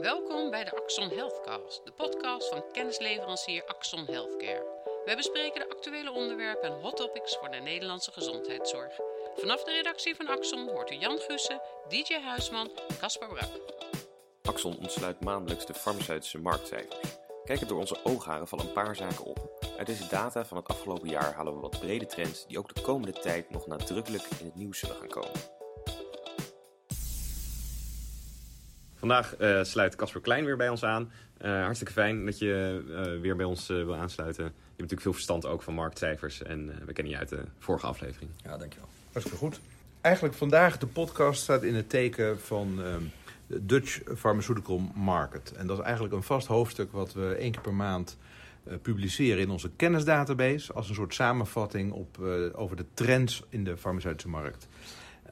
Welkom bij de Axon Healthcast, de podcast van kennisleverancier Axon Healthcare. Wij bespreken de actuele onderwerpen en hot topics voor de Nederlandse gezondheidszorg. Vanaf de redactie van Axon hoort u Jan Gussen, DJ Huisman en Caspar Brak. Axon ontsluit maandelijks de farmaceutische marktcijfers. Kijken door onze oogharen vallen een paar zaken op. Uit deze data van het afgelopen jaar halen we wat brede trends die ook de komende tijd nog nadrukkelijk in het nieuws zullen gaan komen. Vandaag uh, sluit Casper Klein weer bij ons aan. Uh, hartstikke fijn dat je uh, weer bij ons wil aansluiten. Je hebt natuurlijk veel verstand ook van marktcijfers en we kennen je uit de vorige aflevering. Ja, dankjewel. Hartstikke goed. Eigenlijk vandaag de podcast staat in het teken van de Dutch Pharmaceutical Market. En dat is eigenlijk een vast hoofdstuk wat we één keer per maand publiceren in onze kennisdatabase. Als een soort samenvatting op, over de trends in de farmaceutische markt.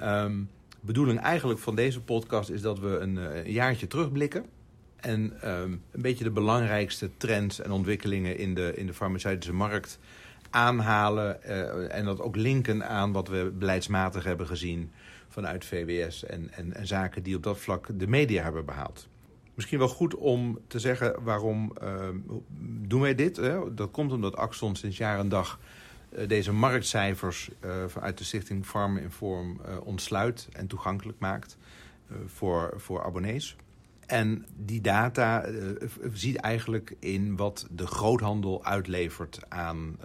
Um, bedoeling eigenlijk van deze podcast is dat we een, een jaartje terugblikken. En um, een beetje de belangrijkste trends en ontwikkelingen in de, in de farmaceutische markt aanhalen. Uh, en dat ook linken aan wat we beleidsmatig hebben gezien vanuit VWS. En, en, en, zaken die op dat vlak de media hebben behaald. Misschien wel goed om te zeggen waarom uh, doen wij dit. Hè? Dat komt omdat Axon sinds jaar en dag deze marktcijfers vanuit de stichting Farm Inform uh, ontsluit en toegankelijk maakt voor, voor abonnees. En die data ziet eigenlijk in wat de groothandel uitlevert aan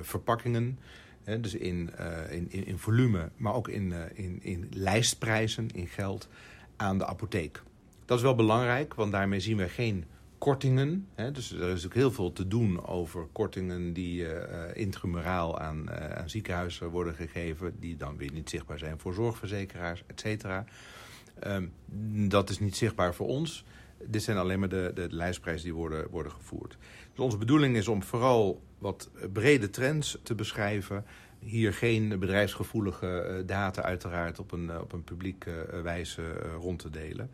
verpakkingen. Dus in, in, in volume, maar ook in, in, in lijstprijzen, in geld, aan de apotheek. Dat is wel belangrijk, want daarmee zien we geen kortingen. Hè, dus er is ook heel veel te doen over kortingen die uh, intramuraal aan, uh, aan ziekenhuizen worden gegeven. Die dan weer niet zichtbaar zijn voor zorgverzekeraars, et cetera. Um, dat is niet zichtbaar voor ons. Dit zijn alleen maar de, de lijstprijzen die worden, worden gevoerd. Dus onze bedoeling is om vooral wat brede trends te beschrijven. Hier geen bedrijfsgevoelige data uiteraard op een, op een publieke wijze rond te delen.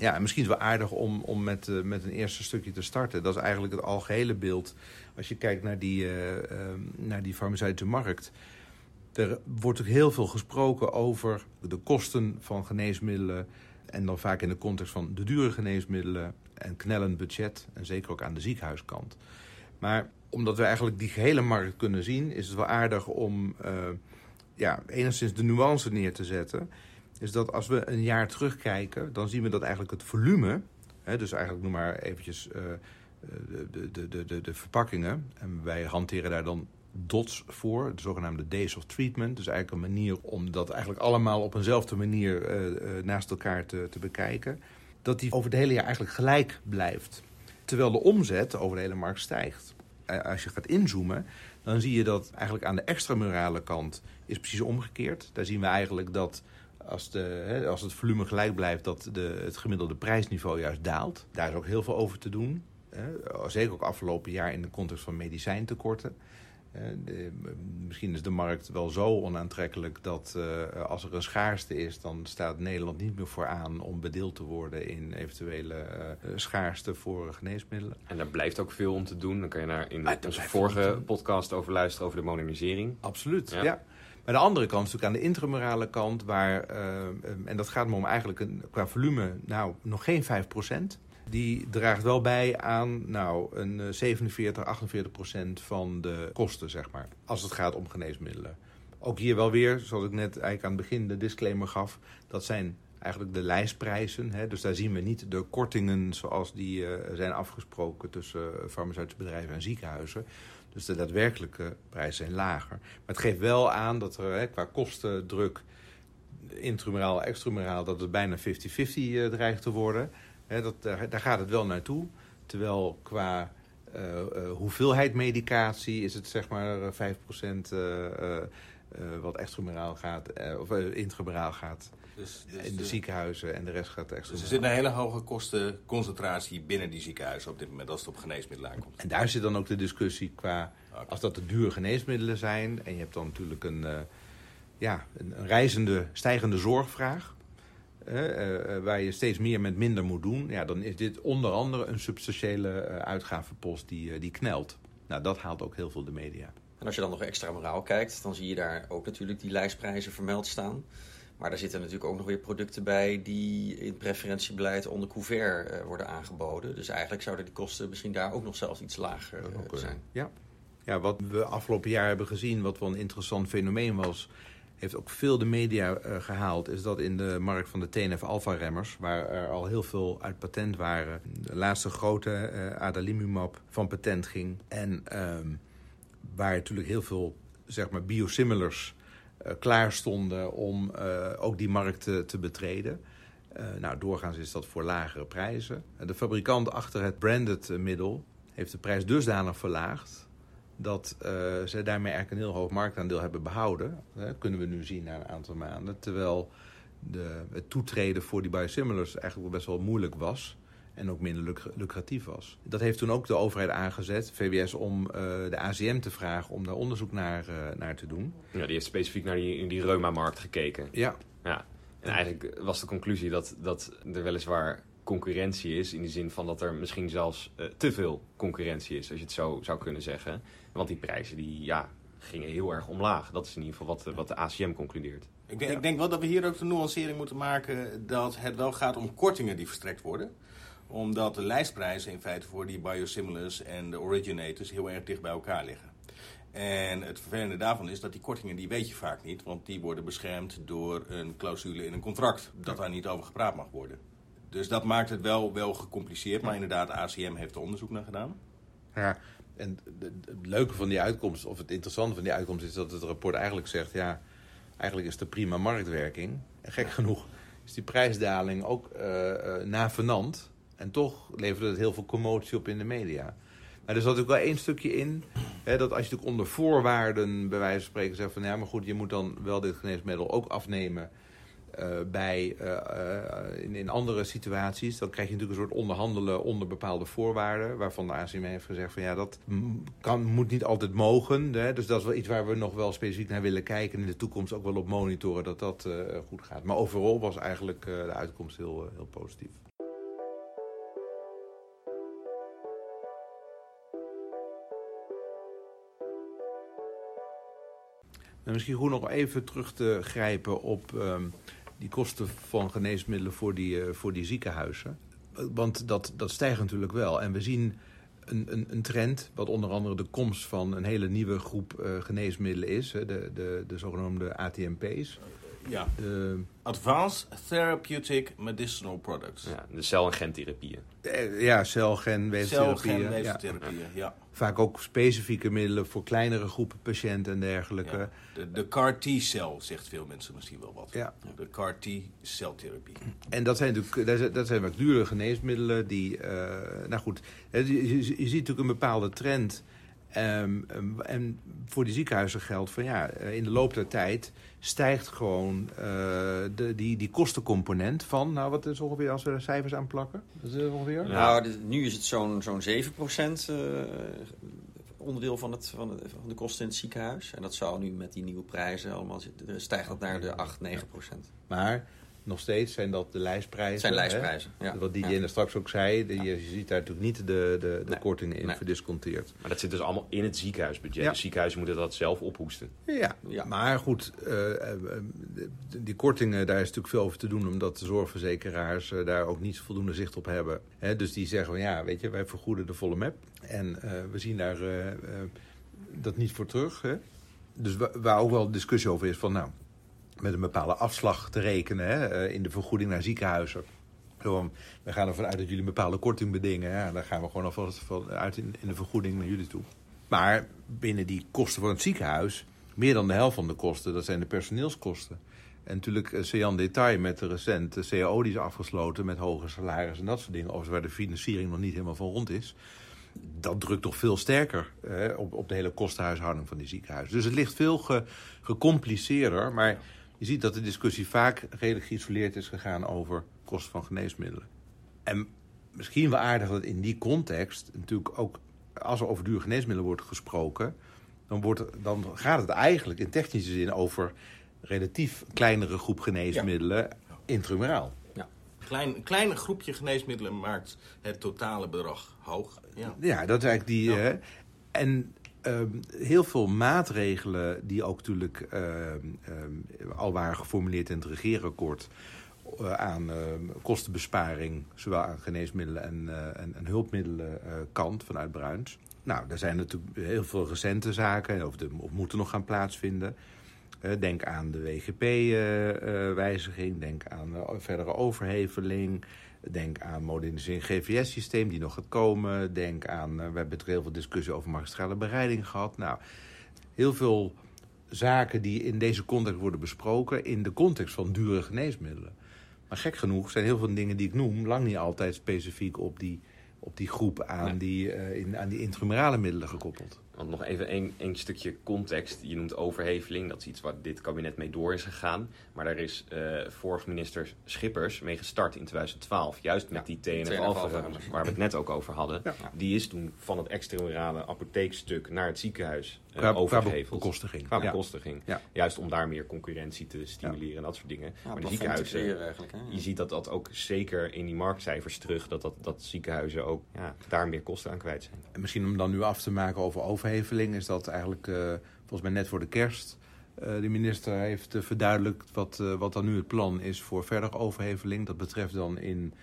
Ja, en misschien is het wel aardig om, om met, uh, met een eerste stukje te starten. Dat is eigenlijk het algehele beeld. Als je kijkt naar die, uh, uh, naar die farmaceutische markt. Er wordt ook heel veel gesproken over de kosten van geneesmiddelen. En dan vaak in de context van de dure geneesmiddelen. En knellend budget. En zeker ook aan de ziekenhuiskant. Maar omdat we eigenlijk die gehele markt kunnen zien... is het wel aardig om ja, enigszins de nuance neer te zetten is dat als we een jaar terugkijken, dan zien we dat eigenlijk het volume, hè, dus eigenlijk noem maar eventjes uh, de, de, de, de, de verpakkingen, en wij hanteren daar dan DOTS voor, de zogenaamde Days of Treatment. Dus eigenlijk een manier om dat eigenlijk allemaal op eenzelfde manier uh, uh, naast elkaar te, te bekijken. Dat die over het hele jaar eigenlijk gelijk blijft. Terwijl de omzet over de hele markt stijgt. Als je gaat inzoomen, dan zie je dat eigenlijk aan de extramurale kant is precies omgekeerd. Daar zien we eigenlijk dat als, de, hè, als het volume gelijk blijft, dat de, het gemiddelde prijsniveau juist daalt. Daar is ook heel veel over te doen. Hè. Zeker ook afgelopen jaar in de context van medicijntekorten. De, misschien is de markt wel zo onaantrekkelijk dat uh, als er een schaarste is, dan staat Nederland niet meer voor aan om bedeeld te worden in eventuele uh, schaarste voor geneesmiddelen. En daar blijft ook veel om te doen. Dan kan je naar in onze vorige podcast over luisteren over de modernisering. Absoluut, ja. ja. Maar de andere kant is natuurlijk aan de intramurale kant, waar, uh, en dat gaat me om eigenlijk een, qua volume, nou, nog geen 5%. Die draagt wel bij aan nou, een 47, 48 procent van de kosten, zeg maar. Als het gaat om geneesmiddelen. Ook hier wel weer, zoals ik net eigenlijk aan het begin de disclaimer gaf. Dat zijn eigenlijk de lijstprijzen. Hè? Dus daar zien we niet de kortingen zoals die uh, zijn afgesproken tussen farmaceutische bedrijven en ziekenhuizen. Dus de daadwerkelijke prijzen zijn lager. Maar het geeft wel aan dat er hè, qua kostendruk, intramuraal, extramuraal, dat het bijna 50-50 uh, dreigt te worden. Hè, dat, daar, gaat het wel naartoe. Terwijl qua uh, uh, hoeveelheid medicatie is het zeg maar 5% wat extramuraal gaat, of intramuraal gaat. Dus, dus in de, de ziekenhuizen en de rest gaat extra. Dus er zit een hele hoge kostenconcentratie binnen die ziekenhuizen op dit moment als het op geneesmiddelen aankomt. En daar zit dan ook de discussie qua, okay. als dat de dure geneesmiddelen zijn en je hebt dan natuurlijk een, uh, ja, een, een reizende, stijgende zorgvraag. Uh, uh, waar je steeds meer met minder moet doen, ja, dan is dit onder andere een substantiële uitgavenpost die, die knelt. Nou, dat haalt ook heel veel de media. En als je dan nog extra moraal kijkt, dan zie je daar ook natuurlijk die lijstprijzen vermeld staan. Maar daar zitten natuurlijk ook nog weer producten bij die in preferentiebeleid onder couvert eh, worden aangeboden. Dus eigenlijk zouden die kosten misschien daar ook nog zelfs iets lager kunnen. zijn. Ja. ja, wat we afgelopen jaar hebben gezien, wat wel een interessant fenomeen was, heeft ook veel de media eh, gehaald, is dat in de markt van de TNF alpha-remmers, waar er al heel veel uit patent waren, de laatste grote eh, adalimumab van patent ging en ehm, waar natuurlijk heel veel zeg maar, biosimilars klaar stonden om eh, ook die markt te, betreden. Eh, nou, doorgaans is dat voor lagere prijzen. En De fabrikant achter het branded eh, middel heeft de prijs dusdanig verlaagd dat eh, ze daarmee eigenlijk een heel hoog marktaandeel hebben behouden. Dat kunnen we nu zien na een aantal maanden. Terwijl de, het toetreden voor die biosimilars eigenlijk best wel moeilijk was. En ook minder luc- lucratief was. Dat heeft toen ook de overheid aangezet, VWS, om eh, de ACM te vragen om daar onderzoek naar, eh, naar te doen. Ja, die heeft specifiek naar die, die reuma-markt gekeken. Ja, Ja. En eigenlijk was de conclusie dat, dat er weliswaar concurrentie is. In de zin van dat er misschien zelfs eh, te veel concurrentie is, als je het zo zou kunnen zeggen. Want die prijzen die, ja, gingen heel erg omlaag. Dat is in ieder geval wat, wat de ACM concludeert. Ik denk, ik denk wel dat we hier ook de nuancering moeten maken dat het wel gaat om kortingen die verstrekt worden. Omdat de lijstprijzen in feite voor die biosimilars en de originators heel erg dicht bij elkaar liggen. En het vervelende daarvan is dat die kortingen, die weet je vaak niet. Want die worden beschermd door een clausule in een contract. Dat daar niet over gepraat mag worden. Dus dat maakt het wel, wel gecompliceerd. Maar inderdaad, ACM heeft er onderzoek naar gedaan. Ja, en de- de- het leuke van die uitkomst, of het interessante van die uitkomst, is dat het rapport eigenlijk zegt: ja, eigenlijk is er prima marktwerking. En gek genoeg is die prijsdaling ook eh eh navenant. En toch leverde het heel veel commotie op in de media. Maar er zat ook wel één stukje in, hè, dat als je natuurlijk onder voorwaarden, bij wijze van spreken, zegt van ja, maar goed, je moet dan wel dit geneesmiddel ook afnemen. eh, bij, eh, eh, in, in andere situaties, dan krijg je natuurlijk een soort onderhandelen onder bepaalde voorwaarden. Waarvan de ACM heeft gezegd van ja, dat kan, moet niet altijd mogen. Hè? Dus dat is wel iets waar we nog wel specifiek naar willen kijken. En in de toekomst ook wel op monitoren dat dat goed gaat. Maar overal was eigenlijk de uitkomst heel, heel positief. En misschien goed nog even terug te grijpen op ehm, die kosten van geneesmiddelen voor die, eh, voor die ziekenhuizen. Want dat, dat stijgt natuurlijk wel. En we zien een, een, een trend, wat onder andere de komst van een hele nieuwe groep eh, geneesmiddelen is. Hè, de, de, de zogenaamde ATMP's. Ja. De, Advanced Therapeutic Medicinal Products. Ja, de cel- en gentherapieën. eh, ja, celgen, weefseltherapieën. Ja. Celgenweefseltherapieën, ja. Vaak ook specifieke middelen voor kleinere groepen patiënten en dergelijke. Ja. De, de CAR-T-cel zegt veel mensen misschien wel wat. Ja. De CAR-T-celtherapie. En dat zijn natuurlijk dat zijn, wat dure geneesmiddelen die, eh, nou goed, hè, je, je, je ziet natuurlijk een bepaalde trend. Ehm, ehm, en voor die ziekenhuizen geldt van ja, eh, in de loop der tijd stijgt gewoon eh, de, die, die kostencomponent van, nou wat is ongeveer als we er cijfers aan plakken? Is ongeveer? Nou, dit- nu is het zo'n zo'n 7% eh, onderdeel van, het, van, de, van de kosten in het ziekenhuis. En dat zou nu met die nieuwe prijzen allemaal zitten- stijgt dat naar de 8, 9%. Maar nog steeds zijn dat de lijstprijzen. Het zijn hè? lijstprijzen. Ja. Wat die Ja. Straks ook zei, de- je ziet daar natuurlijk niet de, de, de Nee. kortingen in Nee. verdisconteerd. Maar dat zit dus allemaal in het ziekenhuisbudget. Ja. De ziekenhuizen moeten dat zelf ophoesten. Ja, Ja. maar goed, eh, eh, die kortingen, daar is natuurlijk veel over te doen... omdat de zorgverzekeraars eh, daar ook niet voldoende zicht op hebben. Hè, dus die zeggen van ja, weet je, wij vergoeden de volle map. En eh, we zien daar dat niet voor terug. Hè. Dus wa- waar ook wel discussie over is van nou, met een bepaalde afslag te rekenen... Hè, eh, in de vergoeding naar ziekenhuizen. Gewoon, we gaan ervan uit dat jullie een bepaalde korting bedingen. Ja, dan gaan we gewoon alvast uit in, in de vergoeding naar jullie toe. Maar binnen die kosten van het ziekenhuis, meer dan de helft van de kosten, dat zijn de personeelskosten. En natuurlijk, eh, Sean Detail met de recente CAO die is afgesloten met hoge salarissen en dat soort dingen, overigens waar de financiering nog niet helemaal van rond is. Dat drukt toch veel sterker eh, op, op de hele kostenhuishouding van die ziekenhuizen. Dus het ligt veel ge- gecompliceerder, maar je ziet dat de discussie vaak redelijk geïsoleerd is gegaan over kosten van geneesmiddelen. En misschien wel aardig dat in die context natuurlijk ook als er over duur geneesmiddelen wordt gesproken, dan, wordt, dan gaat het eigenlijk in technische zin over relatief kleinere groep geneesmiddelen intramuraal. Klein, een klein groepje geneesmiddelen maakt het totale bedrag hoog. Ja. Ja, dat is eigenlijk die. Ja. eh, en ehm, heel veel maatregelen die ook natuurlijk ehm, ehm, al waren geformuleerd in het regeerakkoord eh, aan kostenbesparing, zowel aan geneesmiddelen en, eh, en, en hulpmiddelen eh, kant vanuit Bruins. Nou, daar zijn natuurlijk heel veel recente zaken, of, de, of moeten nog gaan plaatsvinden. Denk aan de WGP-wijziging, denk aan verdere overheveling, denk aan modernisering GVS-systeem die nog gaat komen, denk aan, eh, we hebben het heel veel discussie over magistrale bereiding gehad. Nou, heel veel zaken die in deze context worden besproken in de context van dure geneesmiddelen. Maar gek genoeg zijn heel veel dingen die ik noem lang niet altijd specifiek op die, op die groep aan, die, eh, in, aan die intramerale middelen gekoppeld. Want nog even één één stukje context. Je noemt overheveling, dat is iets waar dit kabinet mee door is gegaan. Maar daar is eh vorig minister Schippers mee gestart in 2012. Juist met Ja, die TNF TNF Alpha, Alpha. waar we het net ook over hadden. Ja. Die is toen van het extramurale apotheekstuk naar het ziekenhuis uh, Qua, bekostiging. Qua Ja. bekostiging. Ja. Juist om daar meer concurrentie te stimuleren en dat soort dingen. Ja, maar de ziekenhuizen, creëren eigenlijk. Hè? je ziet dat dat ook zeker in die marktcijfers terug, dat, dat, dat ziekenhuizen ook ja, daar meer kosten aan kwijt zijn. En misschien om dan nu af te maken over overheveling, is dat eigenlijk eh, volgens mij net voor de kerst. eh, de minister heeft eh, verduidelijkt wat, eh, wat dan nu het plan is voor verder overheveling. Dat betreft dan in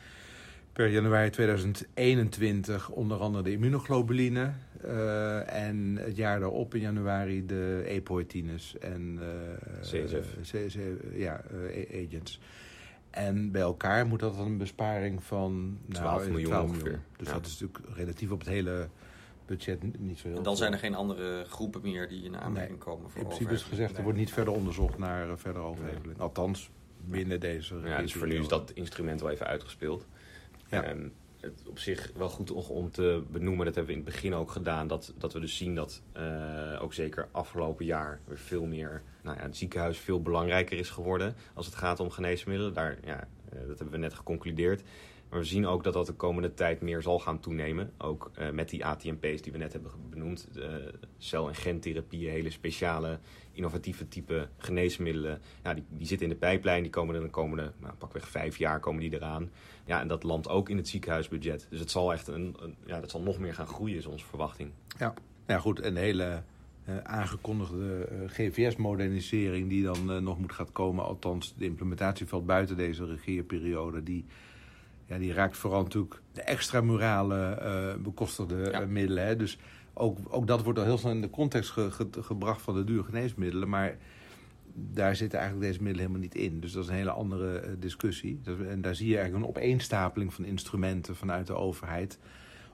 per januari 2021 onder andere de immunoglobuline. eh, en het jaar daarop in januari de epoetines en eh, CSF. eh, C- C- ja, eh, agents. En bij elkaar moet dat dan een besparing van 12 nou, miljoen 12 ongeveer. Dus Ja. dat is natuurlijk relatief op het hele budget niet zo heel En dan veel. zijn er geen andere groepen meer die in aanmerking komen voor In principe is gezegd, er wordt niet verder onderzocht naar uh, verdere overheveling. Althans, binnen deze Ja, dus voor nu is dat instrument wel even uitgespeeld. Ja. Het op zich wel goed om- om te benoemen, dat hebben we in het begin ook gedaan, dat, dat we dus zien dat eh, ook zeker afgelopen jaar weer veel meer, nou ja, het ziekenhuis veel belangrijker is geworden als het gaat om geneesmiddelen. Daar, ja, eh, dat hebben we net geconcludeerd. Maar we zien ook dat dat de komende tijd meer zal gaan toenemen. Ook eh, met die ATMP's die we net hebben benoemd. eh, cel- en gentherapieën, hele speciale, innovatieve type geneesmiddelen. Ja, die, die zitten in de pijplijn. Die komen er de komende, nou, pakweg vijf jaar komen die eraan. Ja, en dat landt ook in het ziekenhuisbudget. Dus het zal echt een, een- ja, dat zal nog meer gaan groeien, is onze verwachting. Ja, ja goed. En de hele eh, aangekondigde eh, GVS-modernisering die dan nog moet gaan komen. Althans, de implementatie valt buiten deze regeerperiode. Die, ja, die raakt vooral natuurlijk de extramurale eh bekostigde Ja. eh, middelen. Hè. Dus ook, ook dat wordt al heel snel in de context ge- ge- gebracht van de duur geneesmiddelen. Maar daar zitten eigenlijk deze middelen helemaal niet in. Dus dat is een hele andere eh, discussie. Dat- en daar zie je eigenlijk een opeenstapeling van instrumenten vanuit de overheid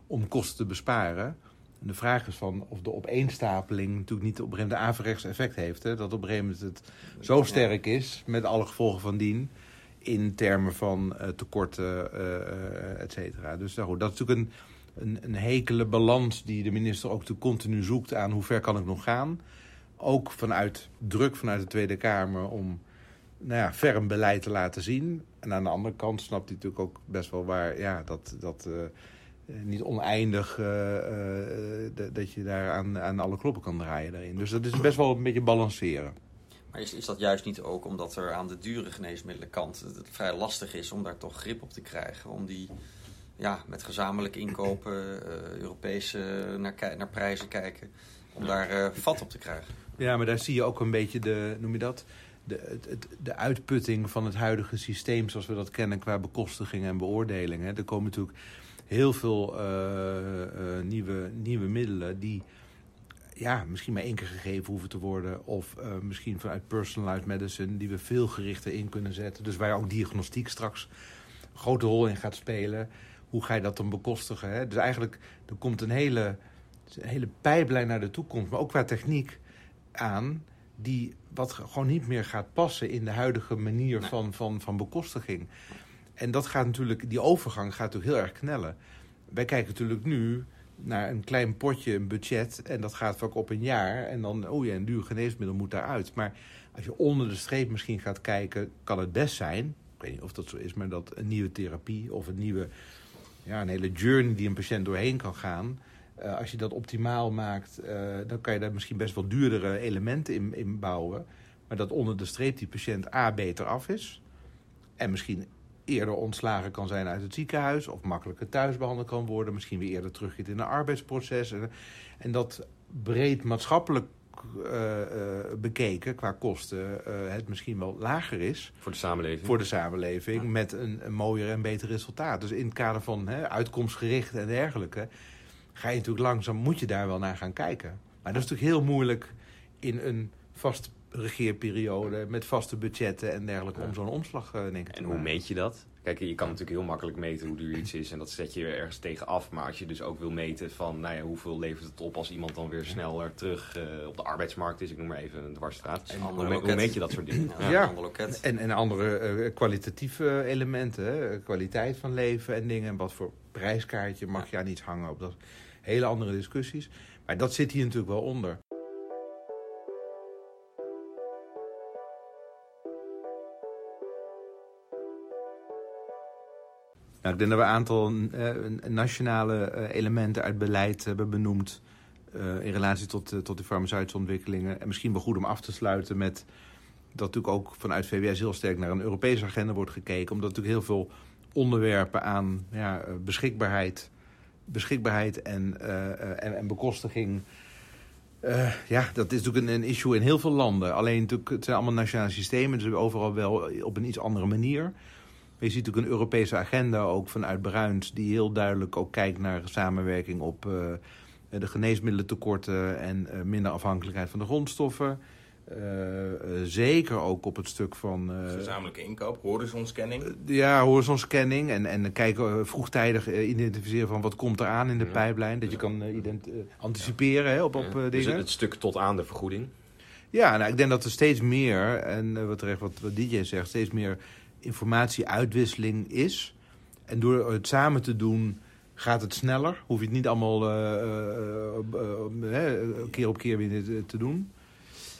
om kosten te besparen. En de vraag is van of de opeenstapeling natuurlijk niet op een gegeven moment averechts effect heeft. Hè? Dat op een gegeven moment het zo sterk is, met alle gevolgen van dien, in termen van eh, tekorten, eh, eh, et cetera. Dus nou dat is natuurlijk een, een, een hekele balans die de minister ook continu zoekt aan hoe ver kan ik nog gaan. Ook vanuit druk vanuit de Tweede Kamer om nou ja, ferm beleid te laten zien. En aan de andere kant snapt hij natuurlijk ook best wel waar ja, dat, dat niet oneindig dat je daar aan, aan alle kloppen kan draaien daarin. Dus dat is best wel een beetje balanceren. Maar is, is dat juist niet ook omdat er aan de dure geneesmiddelkant het vrij lastig is om daar toch grip op te krijgen? Om die ja, met gezamenlijk inkopen, eh Europese naar, naar prijzen kijken, om daar eh, vat op te krijgen? Ja, maar daar zie je ook een beetje de, noem je dat? De, de uitputting van het huidige systeem zoals we dat kennen qua bekostiging en beoordeling. Hè. Er komen natuurlijk heel veel eh, nieuwe, nieuwe middelen die ja, misschien maar één keer gegeven hoeven te worden. Of eh, misschien vanuit personalized medicine die we veel gerichter in kunnen zetten. Dus waar ook diagnostiek straks een grote rol in gaat spelen. Hoe ga je dat dan bekostigen? Hè? Dus eigenlijk, er komt een hele, een hele pijplijn naar de toekomst. Maar ook qua techniek aan die wat gewoon niet meer gaat passen in de huidige manier Nee. van, van, van bekostiging. En dat gaat natuurlijk, die overgang gaat natuurlijk heel erg knellen. Wij kijken natuurlijk nu naar een klein potje, een budget, en dat gaat vaak op een jaar. En dan, oh ja, een duur geneesmiddel moet daaruit. Maar als je onder de streep misschien gaat kijken, kan het best zijn, ik weet niet of dat zo is, maar dat een nieuwe therapie of een nieuwe, ja, een hele journey die een patiënt doorheen kan gaan. eh, als je dat optimaal maakt, eh, dan kan je daar misschien best wel duurdere elementen in, in bouwen. Maar dat onder de streep die patiënt A beter af is. En misschien eerder ontslagen kan zijn uit het ziekenhuis... of makkelijker thuis behandeld kan worden... misschien weer eerder terugkeert in een arbeidsproces. En, en dat breed maatschappelijk uh, bekeken qua kosten het misschien wel lager is. Voor de samenleving. Voor de samenleving, met een, een mooier en beter resultaat. Dus in het kader van hè, uitkomstgericht en dergelijke... ga je natuurlijk langzaam, moet je daar wel naar gaan kijken. Maar dat is natuurlijk heel moeilijk in een vast regeerperiode... met vaste budgetten en dergelijke om zo'n omslag denk ik, En hoe meet je dat? Kijk, je kan natuurlijk heel makkelijk meten hoe duur iets is en dat zet je ergens tegen af. Maar als je dus ook wil meten van nou ja, hoeveel levert het op als iemand dan weer sneller terug uh, op de arbeidsmarkt is, ik noem maar even een dwarsstraat. En hoe, me, hoe, meet je dat soort dingen? Ja, ja. En, en andere uh, kwalitatieve elementen, hè? kwaliteit van leven en dingen. En wat voor prijskaartje mag je aan iets hangen op dat hele andere discussies. Maar dat zit hier natuurlijk wel onder. Nou, ik denk dat we een aantal uh, nationale uh, elementen uit beleid hebben benoemd... Uh, in relatie tot, tot de farmaceutische ontwikkelingen. En misschien wel goed om af te sluiten met... dat natuurlijk ook vanuit VWS heel sterk naar een Europese agenda wordt gekeken. Omdat natuurlijk heel veel onderwerpen aan ja, beschikbaarheid, beschikbaarheid en, en, en, bekostiging... ja, dat is natuurlijk een, een, issue in heel veel landen. Alleen natuurlijk, het zijn allemaal nationale systemen, dus overal wel op een iets andere manier je ziet natuurlijk een Europese agenda ook vanuit Bruins... die heel duidelijk ook kijkt naar samenwerking op uh, de geneesmiddelentekorten... en uh, minder afhankelijkheid van de grondstoffen. Uh, zeker ook op het stuk van... Gezamenlijke inkoop, horizonscanning. ja, horizonscanning. En, en kijken vroegtijdig identificeren van wat komt eraan in de pijplijn. Dat je kan anticiperen hè, op, op dus dingen. Dus het stuk tot aan de vergoeding. Ja, nou, ik denk dat er steeds meer, en wat terecht wat, wat DJ zegt, steeds meer informatieuitwisseling is. En door het samen te doen gaat het sneller. Hoef je het niet allemaal uh, keer op keer weer te doen.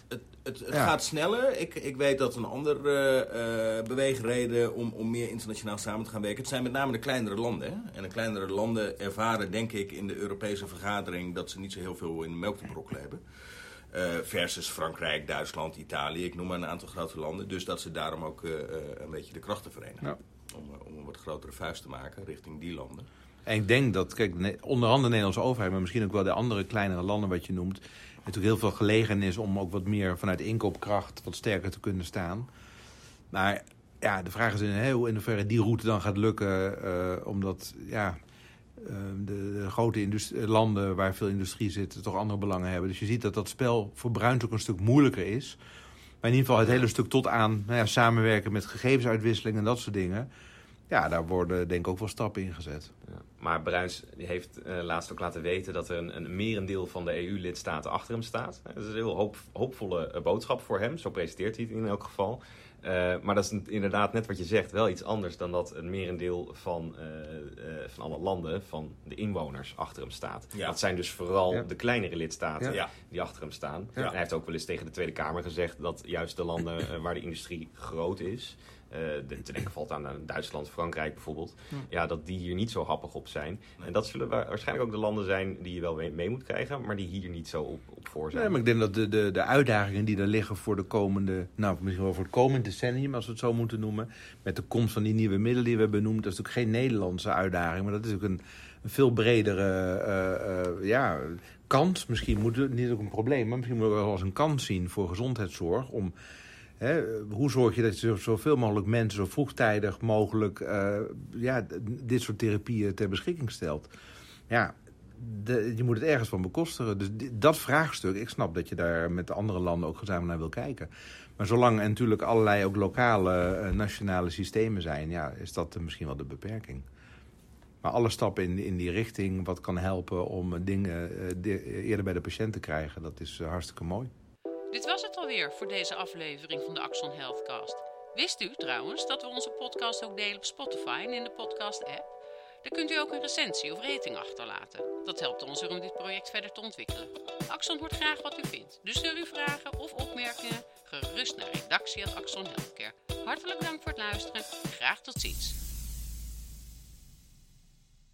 Het, het, het gaat sneller. Ik, ik weet dat een andere beweegreden om, om meer internationaal samen te gaan werken... het zijn met name de kleinere landen. Hè? En de kleinere landen ervaren, denk ik, in de Europese vergadering... dat ze niet zo heel veel in de melk te brokkelen hebben. Uh, versus Frankrijk, Duitsland, Italië. Ik noem maar een aantal grote landen. Dus dat ze daarom ook uh, een beetje de krachten verenigen. Ja. Om, om, een wat grotere vuist te maken richting die landen. En ik denk dat, kijk, onder andere de Nederlandse overheid... maar misschien ook wel de andere kleinere landen wat je noemt... natuurlijk heel veel gelegen is om ook wat meer vanuit inkoopkracht... wat sterker te kunnen staan. Maar ja, de vraag is in, hoe in hoeverre die route dan gaat lukken. Uh, omdat, ja de, de, grote landen waar veel industrie zit toch andere belangen hebben. Dus je ziet dat dat spel voor Bruins ook een stuk moeilijker is. Maar in ieder geval het hele stuk tot aan nou ja, samenwerken met gegevensuitwisseling en dat soort dingen. Ja, daar worden denk ik ook wel stappen in gezet. Ja, maar Bruins heeft uh, laatst ook laten weten dat er een, een merendeel van de EU-lidstaten achter hem staat. Dat is een heel hoop, hoopvolle eh, boodschap voor hem. Zo presenteert hij het in elk geval. Uh, maar dat is inderdaad net wat je zegt, wel iets anders dan dat een merendeel van, uh, uh, van alle landen, van de inwoners, achter hem staat. Ja. Dat zijn dus vooral ja. de kleinere lidstaten ja. die achter hem staan. Hij heeft ook wel eens tegen de Tweede Kamer gezegd dat juist de landen waar de industrie groot is, uh, te denken valt aan, Duitsland, Frankrijk bijvoorbeeld. Ja. dat die hier niet zo happig op zijn. En dat zullen waarschijnlijk ook de landen zijn die je wel mee moet krijgen, maar die hier niet zo op, op voor zijn. Nee, maar ik denk dat de, de, de uitdagingen die er liggen voor de komende, nou misschien wel voor het komende decennium, als we het zo moeten noemen, met de komst van die nieuwe middelen die we hebben benoemd, dat is natuurlijk geen Nederlandse uitdaging, maar dat is ook een, een veel bredere uh, uh, ja, kans. Misschien moet het niet ook een probleem, maar misschien moeten we wel als een kans zien voor gezondheidszorg om hoe zorg je dat je zoveel mogelijk mensen zo vroegtijdig mogelijk uh, ja, dit soort therapieën ter beschikking stelt? Ja, de, je moet het ergens van bekostigen. Dus dat vraagstuk, ik snap dat je daar met de andere landen ook gezamenlijk naar wil kijken. Maar zolang er natuurlijk allerlei ook lokale, uh, nationale systemen zijn, ja, is dat misschien wel de beperking. Maar alle stappen in, in die richting, wat kan helpen om dingen uh, eerder bij de patiënt te krijgen, dat is hartstikke mooi. Dit was het alweer voor deze aflevering van de Axon Healthcast. Wist u trouwens dat we onze podcast ook delen op Spotify en in de podcast-app? Daar kunt u ook een recensie of rating achterlaten. Dat helpt ons er om dit project verder te ontwikkelen. Axon hoort graag wat u vindt, dus stuur uw vragen of opmerkingen gerust naar redactie.axon Healthcare. Hartelijk dank voor het luisteren. Graag tot ziens.